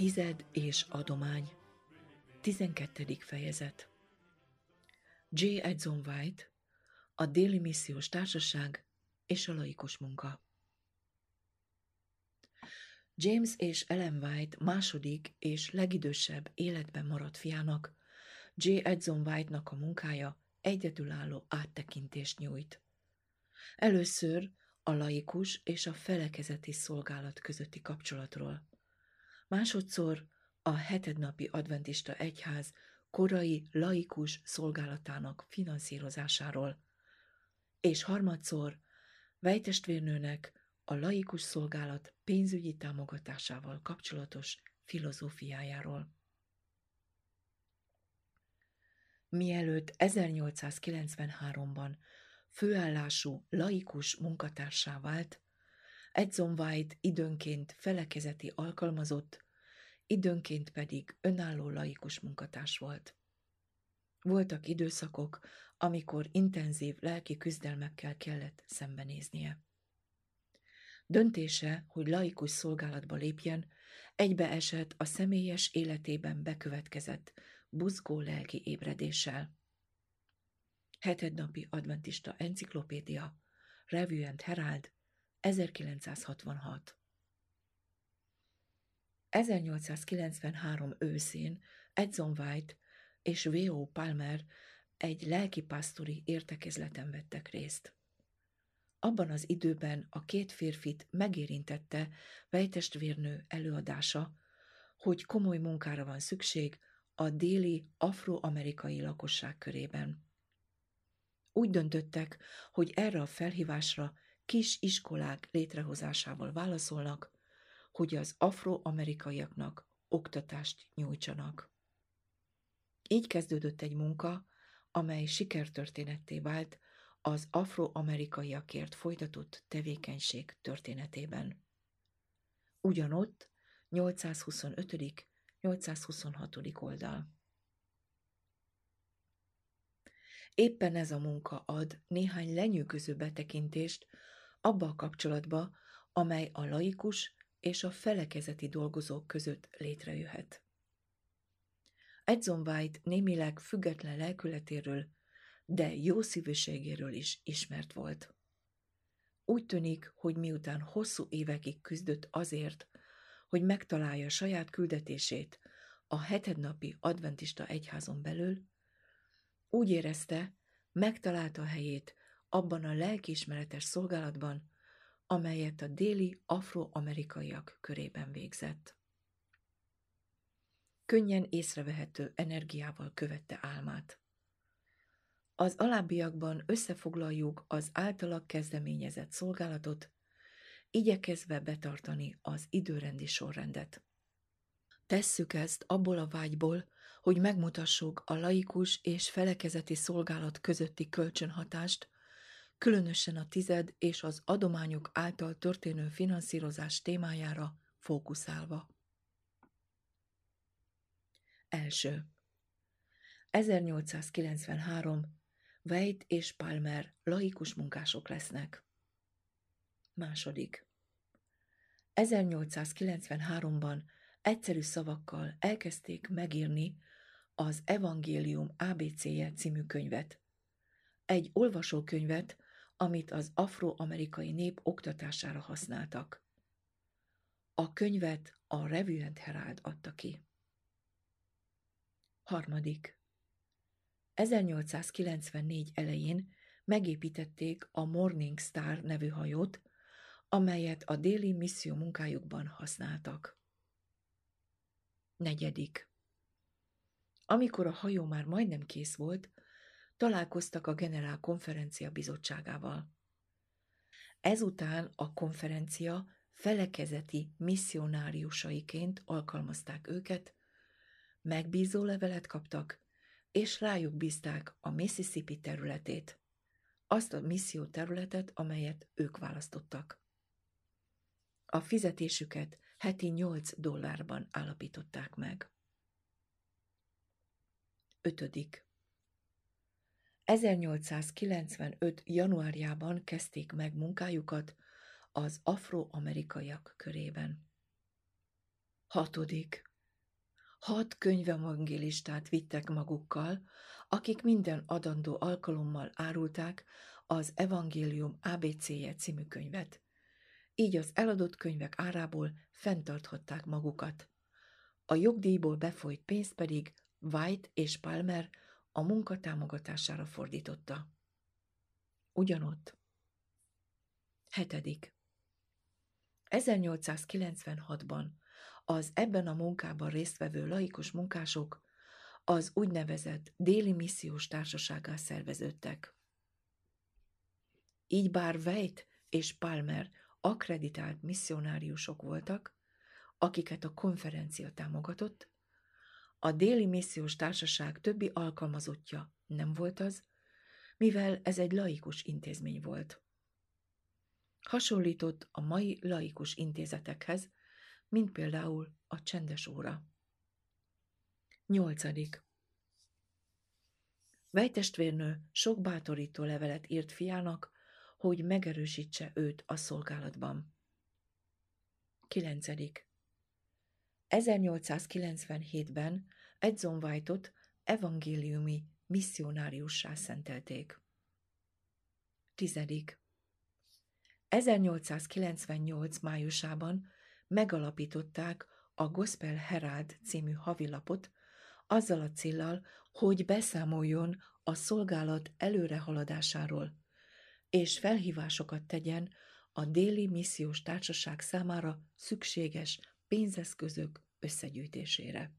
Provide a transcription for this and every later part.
Tized és adomány. 12. fejezet. J. Edson White, a Déli Missziós Társaság és a laikus munka. James és Ellen White második és legidősebb életben maradt fiának, J. Edson White-nak a munkája egyedülálló áttekintést nyújt. Először a laikus és a felekezeti szolgálat közötti kapcsolatról. Másodszor a hetednapi adventista egyház korai laikus szolgálatának finanszírozásáról, és harmadszor Vejtestvérnőnek a laikus szolgálat pénzügyi támogatásával kapcsolatos filozófiájáról. Mielőtt 1893-ban főállású laikus munkatársá vált, Edson White időnként felekezeti alkalmazott, időnként pedig önálló laikus munkatárs volt. Voltak időszakok, amikor intenzív lelki küzdelmekkel kellett szembenéznie. Döntése, hogy laikus szolgálatba lépjen, egybeesett a személyes életében bekövetkezett buzgó lelki ébredéssel. Hetednapi adventista enciklopédia, Review and Herald, 1966 1893 őszén Edson White és V.O. Palmer egy lelkipásztori értekezleten vettek részt. Abban az időben a két férfit megérintette vejtestvérnő előadása, hogy komoly munkára van szükség a déli afroamerikai lakosság körében. Úgy döntöttek, hogy erre a felhívásra kis iskolák létrehozásával válaszolnak, hogy az afroamerikaiaknak oktatást nyújtsanak. Így kezdődött egy munka, amely sikertörténetté vált az afroamerikaiakért folytatott tevékenység történetében. Ugyanott 825. 826. oldal. Éppen ez a munka ad néhány lenyűgöző betekintést abba a kapcsolatba, amely a laikus és a felekezeti dolgozók között létrejöhet. Edson White némileg független lelkületéről, de jó szívűségéről is ismert volt. Úgy tűnik, hogy miután hosszú évekig küzdött azért, hogy megtalálja saját küldetését a hetednapi adventista egyházon belül, úgy érezte, megtalálta helyét abban a lelkiismeretes szolgálatban, amelyet a déli afroamerikaiak körében végzett. Könnyen észrevehető energiával követte álmát. Az alábbiakban összefoglaljuk az általa kezdeményezett szolgálatot, igyekezve betartani az időrendi sorrendet. Tesszük ezt abból a vágyból, hogy megmutassuk a laikus és felekezeti szolgálat közötti kölcsönhatást, különösen a tized és az adományok által történő finanszírozás témájára fókuszálva. Első. 1893. White és Palmer laikus munkások lesznek. Második. 1893-ban egyszerű szavakkal elkezdték megírni az Evangélium ABC-je című könyvet. Egy olvasókönyvet, amit az afroamerikai nép oktatására használtak. A könyvet a Revue and Herald adta ki. Harmadik. 1894 elején megépítették a Morning Star nevű hajót, amelyet a déli misszió munkájukban használtak. Negyedik. Amikor a hajó már majdnem kész volt, találkoztak a generál konferencia bizottságával. Ezután a konferencia felekezeti misszionáriusaiként alkalmazták őket, megbízó levelet kaptak, és rájuk bízták a Mississippi területét, azt a misszió területet, amelyet ők választottak. A fizetésüket heti 8 dollárban állapították meg. 5. 1895. januárjában kezdték meg munkájukat az afroamerikaiak körében. 6. Hat könyvevangélistát vittek magukkal, akik minden adandó alkalommal árulták az Evangélium ABC-je című könyvet. Így az eladott könyvek árából fenntarthatták magukat. A jogdíjból befolyt pénzt pedig White és Palmer a munka támogatására fordította. Ugyanott. Hetedik. 1896-ban az ebben a munkában résztvevő laikus munkások az úgynevezett déli missziós társasággal szerveződtek. Így bár Weit és Palmer akreditált misszionáriusok voltak, akiket a konferencia támogatott, a déli missziós társaság többi alkalmazottja nem volt az, mivel ez egy laikus intézmény volt. Hasonlított a mai laikus intézetekhez, mint például a csendes óra. Nyolcadik. Vejtestvérnő sok bátorító levelet írt fiának, hogy megerősítse őt a szolgálatban. Kilencedik. 1897-ben Edson White-ot evangéliumi misszionáriussá szentelték. Tizedik. 1898. májusában megalapították a Gospel Herald című havilapot, azzal a célral, hogy beszámoljon a szolgálat előrehaladásáról, és felhívásokat tegyen a déli missziós társaság számára szükséges pénzeszközök összegyűjtésére.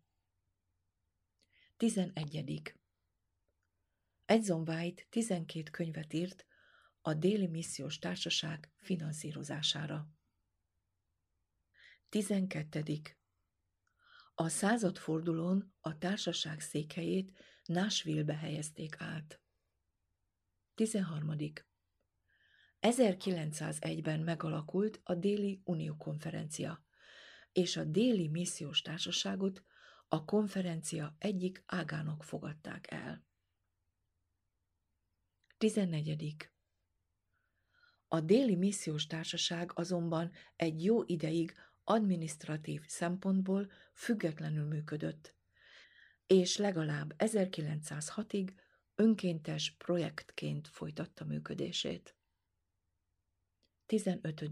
11. Edson White 12 könyvet írt a déli missziós társaság finanszírozására. 12. A századfordulón a társaság székhelyét Nashville-be helyezték át. 13. 1901-ben megalakult a Déli Unió konferencia, és a Déli Missziós Társaságot a konferencia egyik ágának fogadták el. 14. A Déli Missziós Társaság azonban egy jó ideig administratív szempontból függetlenül működött, és legalább 1906-ig önkéntes projektként folytatta működését. 15.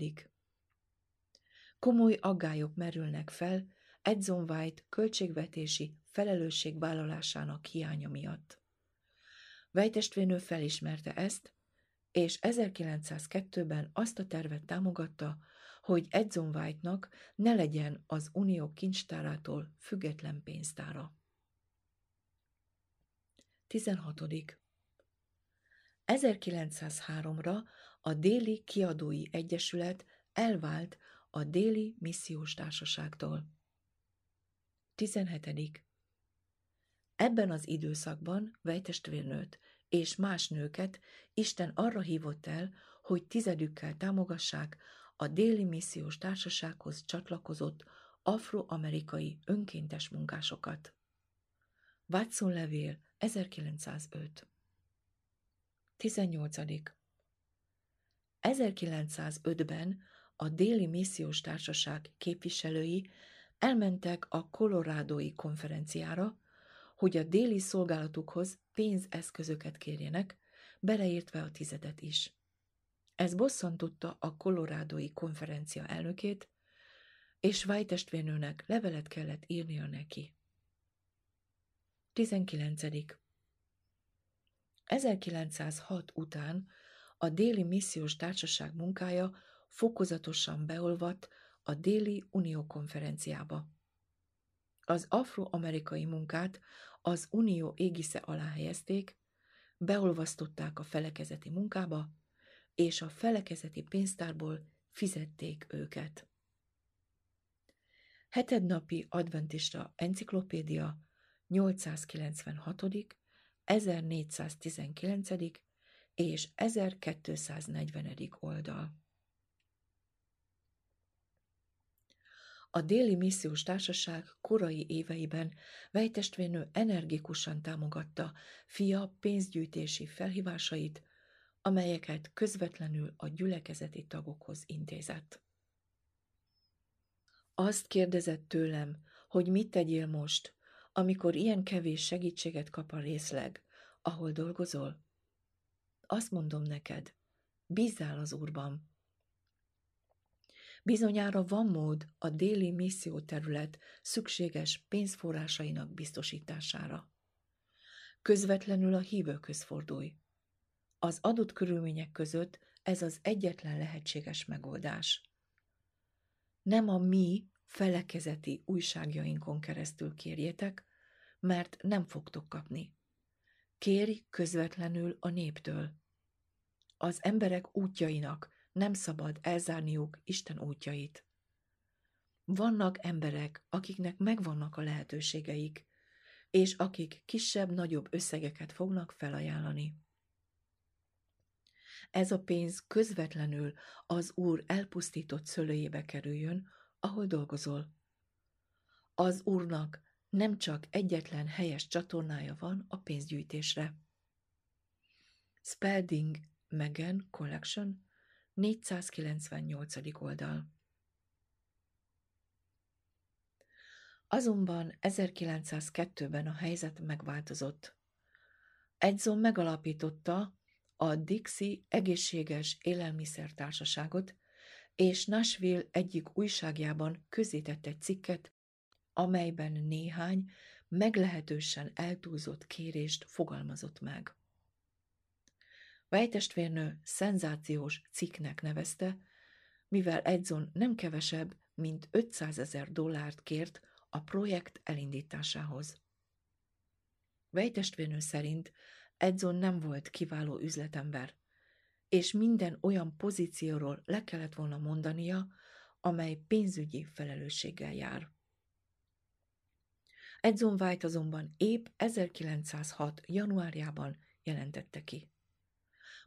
Komoly aggályok merülnek fel Edson White költségvetési felelősségvállalásának hiánya miatt. Vejtestvérnő felismerte ezt, és 1902-ben azt a tervet támogatta, hogy Edson White-nak ne legyen az unió kincstárától független pénztára. 16. 1903-ra a Déli Kiadói Egyesület elvált a Déli Missziós Társaságtól. 17. Ebben az időszakban vejtestvérnőt és más nőket Isten arra hívott el, hogy tizedükkel támogassák a déli missziós társasághoz csatlakozott afroamerikai önkéntes munkásokat. Watson levél 1905 18. 1905-ben a déli missziós társaság képviselői elmentek a kolorádói konferenciára, hogy a déli szolgálatukhoz pénzeszközöket kérjenek, beleértve a tizedet is. Ez bosszantotta a kolorádói konferencia elnökét, és White testvérnőnek levelet kellett írnia neki. 19. 1906 után a déli missziós társaság munkája fokozatosan beolvadt a déli unió konferenciába. Az afroamerikai munkát az unió égisze alá helyezték, beolvasztották a felekezeti munkába, és a felekezeti pénztárból fizették őket. Hetednapi adventista enciklopédia 896., 1419. és 1240. oldal. A déli missziós társaság korai éveiben vejtestvérnő energikusan támogatta fia pénzgyűjtési felhívásait, amelyeket közvetlenül a gyülekezeti tagokhoz intézett. Azt kérdezett tőlem, hogy mit tegyél most, amikor ilyen kevés segítséget kap a részleg, ahol dolgozol? Azt mondom neked, bízzál az Úrban. Bizonyára van mód a déli misszióterület szükséges pénzforrásainak biztosítására. Közvetlenül a hívőköz fordulj. Az adott körülmények között ez az egyetlen lehetséges megoldás. Nem a mi felekezeti újságjainkon keresztül kérjétek, mert nem fogtok kapni. Kérj közvetlenül a néptől. Az emberek útjainak nem szabad elzárniuk Isten útjait. Vannak emberek, akiknek megvannak a lehetőségeik, és akik kisebb-nagyobb összegeket fognak felajánlani. Ez a pénz közvetlenül az Úr elpusztított szőlőjébe kerüljön, ahol dolgozol. Az Úrnak nem csak egyetlen helyes csatornája van a pénzgyűjtésre. Spalding Megan Collection 498. oldal Azonban 1902-ben a helyzet megváltozott. Edson megalapította a Dixie Egészséges Élelmiszertársaságot, és Nashville egyik újságjában közített egy cikket, amelyben néhány meglehetősen eltúlzott kérést fogalmazott meg. Vejtestvérnő szenzációs cikknek nevezte, mivel Edson nem kevesebb, mint 500 ezer dollárt kért a projekt elindításához. Vejtestvérnő szerint Edson nem volt kiváló üzletember, és minden olyan pozícióról le kellett volna mondania, amely pénzügyi felelősséggel jár. Edson White azonban épp 1906. januárjában jelentette ki.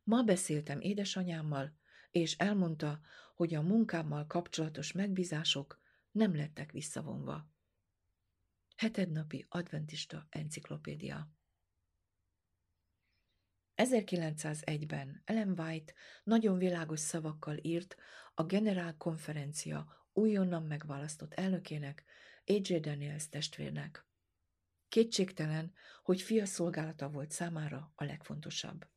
Ma beszéltem édesanyámmal, és elmondta, hogy a munkámmal kapcsolatos megbízások nem lettek visszavonva. Hetednapi adventista enciklopédia 1901-ben Ellen White nagyon világos szavakkal írt a generálkonferencia újonnan megválasztott elnökének, A.J. Daniels testvérnek. Kétségtelen, hogy fia szolgálata volt számára a legfontosabb.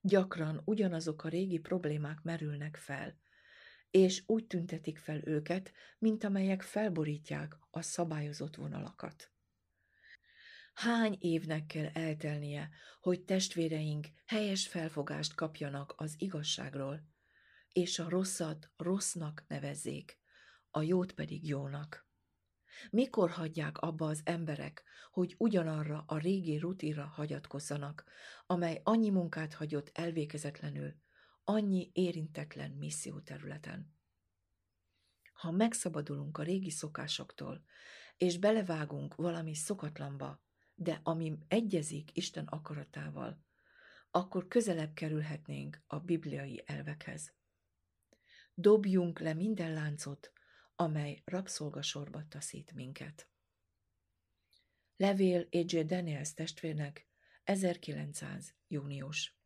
Gyakran ugyanazok a régi problémák merülnek fel, és úgy tüntetik fel őket, mint amelyek felborítják a szabályozott vonalakat. Hány évnek kell eltelnie, hogy testvéreink helyes felfogást kapjanak az igazságról, és a rosszat rossznak nevezzék, a jót pedig jónak. Mikor hagyják abba az emberek, hogy ugyanarra a régi rutinra hagyatkozzanak, amely annyi munkát hagyott elvégezetlenül, annyi érintetlen misszióterületen? Ha megszabadulunk a régi szokásoktól, és belevágunk valami szokatlanba, de ami egyezik Isten akaratával, akkor közelebb kerülhetnénk a bibliai elvekhez. Dobjunk le minden láncot, amely rabszolgasorba taszít minket. Levél A.J. Daniels testvérnek 1900. június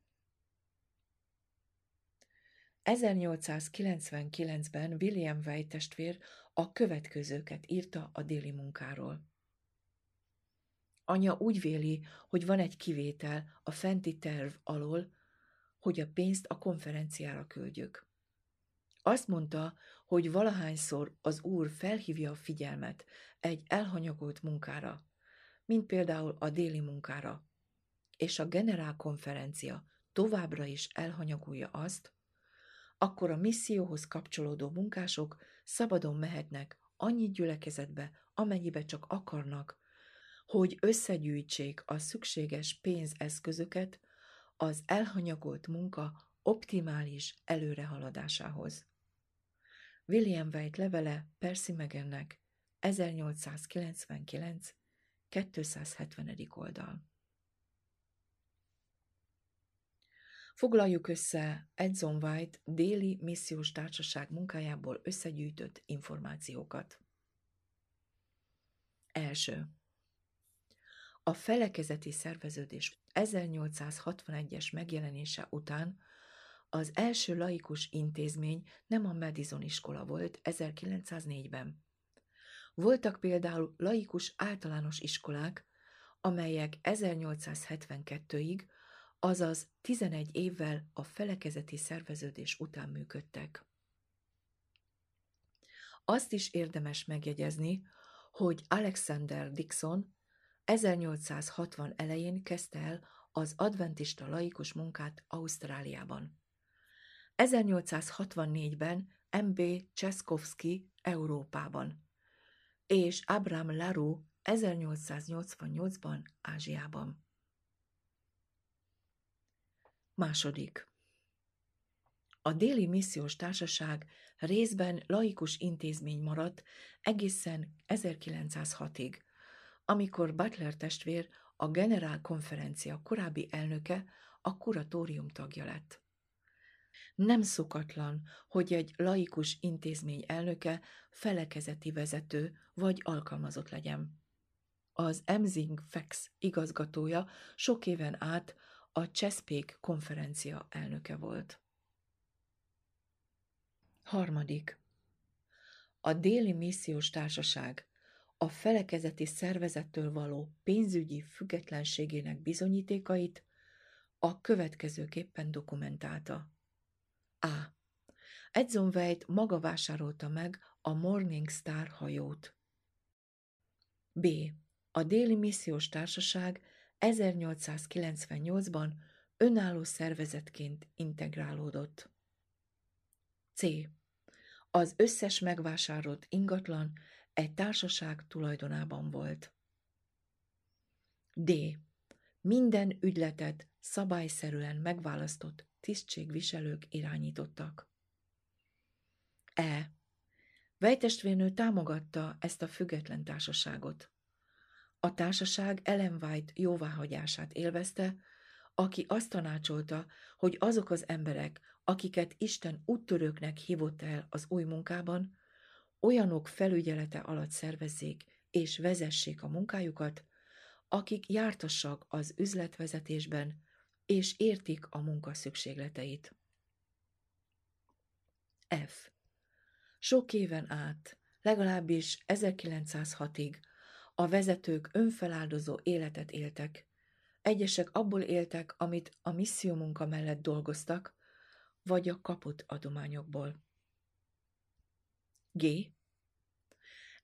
1899-ben William White testvér a következőket írta a déli munkáról. Anya úgy véli, hogy van egy kivétel a fenti terv alól, hogy a pénzt a konferenciára küldjük. Azt mondta, hogy valahányszor az úr felhívja a figyelmet egy elhanyagolt munkára, mint például a déli munkára, és a generálkonferencia továbbra is elhanyagolja azt, akkor a misszióhoz kapcsolódó munkások szabadon mehetnek annyi gyülekezetbe, amennyibe csak akarnak, hogy összegyűjtsék a szükséges pénzeszközöket az elhanyagolt munka optimális előrehaladásához. William White levele Percy Megennek 1899 270. oldal. Foglaljuk össze Edson White déli missziós társaság munkájából összegyűjtött információkat. Első. A felekezeti szerveződés 1861-es megjelenése után az első laikus intézmény nem a Madison iskola volt 1904-ben. Voltak például laikus általános iskolák, amelyek 1872-ig, azaz 11 évvel a felekezeti szerveződés után működtek. Azt is érdemes megjegyezni, hogy Alexander Dixon 1860 elején kezdte el az adventista laikus munkát Ausztráliában. 1864-ben M.B. Cseszkowski Európában, és Abraham Laru 1888-ban Ázsiában. Második. A déli missziós társaság részben laikus intézmény maradt egészen 1906-ig, amikor Butler testvér a generálkonferencia korábbi elnöke, a kuratórium tagja lett. Nem szokatlan, hogy egy laikus intézmény elnöke felekezeti vezető vagy alkalmazott legyen. Az Emzing Fex igazgatója sok éven át a Chesapeake konferencia elnöke volt. Harmadik. A déli missziós társaság a felekezeti szervezettől való pénzügyi függetlenségének bizonyítékait a következőképpen dokumentálta. Edson White maga vásárolta meg a Morning Star hajót. B. A déli missziós társaság 1898-ban önálló szervezetként integrálódott. C. Az összes megvásárolt ingatlan egy társaság tulajdonában volt. D. Minden ügyletet szabályszerűen megválasztott tisztségviselők irányítottak. E. Vejtestvérnő támogatta ezt a független társaságot. A társaság Ellen White jóváhagyását élvezte, aki azt tanácsolta, hogy azok az emberek, akiket Isten úttörőknek hívott el az új munkában, olyanok felügyelete alatt szervezzék és vezessék a munkájukat, akik jártassak az üzletvezetésben, és értik a munka szükségleteit. F. Sok éven át, legalábbis 1906-ig a vezetők önfeláldozó életet éltek. Egyesek abból éltek, amit a misszió munka mellett dolgoztak, vagy a kapott adományokból. G.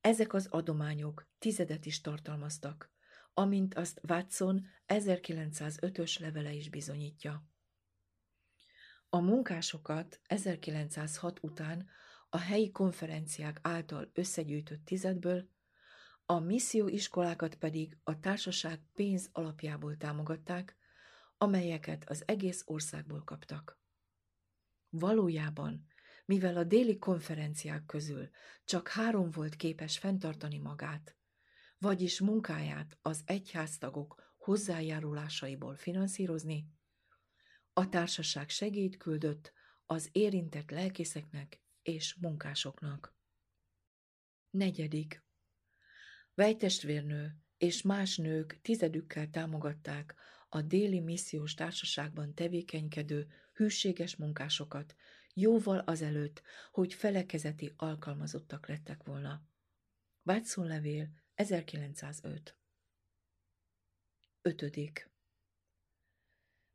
Ezek az adományok tizedet is tartalmaztak, amint azt Watson 1905-ös levele is bizonyítja. A munkásokat 1906 után a helyi konferenciák által összegyűjtött tizedből, a misszióiskolákat pedig a társaság pénz alapjából támogatták, amelyeket az egész országból kaptak. Valójában, mivel a déli konferenciák közül csak három volt képes fenntartani magát, vagyis munkáját az egyháztagok hozzájárulásaiból finanszírozni, a társaság segélyt küldött az érintett lelkészeknek és munkásoknak. Negyedik. Vejtestvérnő és más nők tizedükkel támogatták a déli missziós társaságban tevékenykedő hűséges munkásokat, jóval azelőtt, hogy felekezeti alkalmazottak lettek volna. Watson levél 1905 5.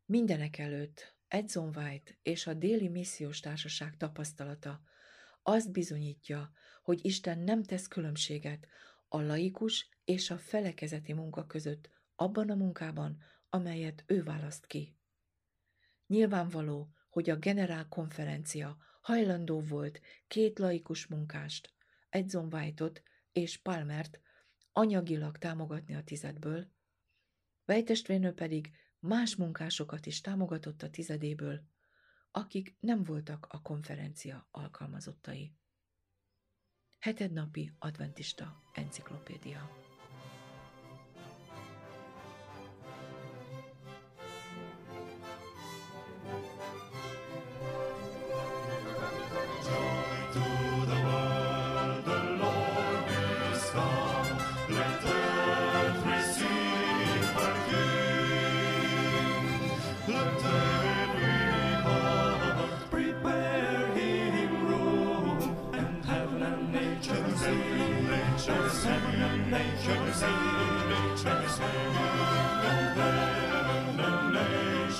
Mindenek előtt Edson White és a déli missziós társaság tapasztalata azt bizonyítja, hogy Isten nem tesz különbséget a laikus és a felekezeti munka között abban a munkában, amelyet ő választ ki. Nyilvánvaló, hogy a generál konferencia hajlandó volt két laikus munkást, Edson White-ot és Palmert anyagilag támogatni a tizedből, Vejtestvérnő pedig más munkásokat is támogatott a tizedéből, akik nem voltak a konferencia alkalmazottai. Hetednapi adventista enciklopédia.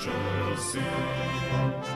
shall see.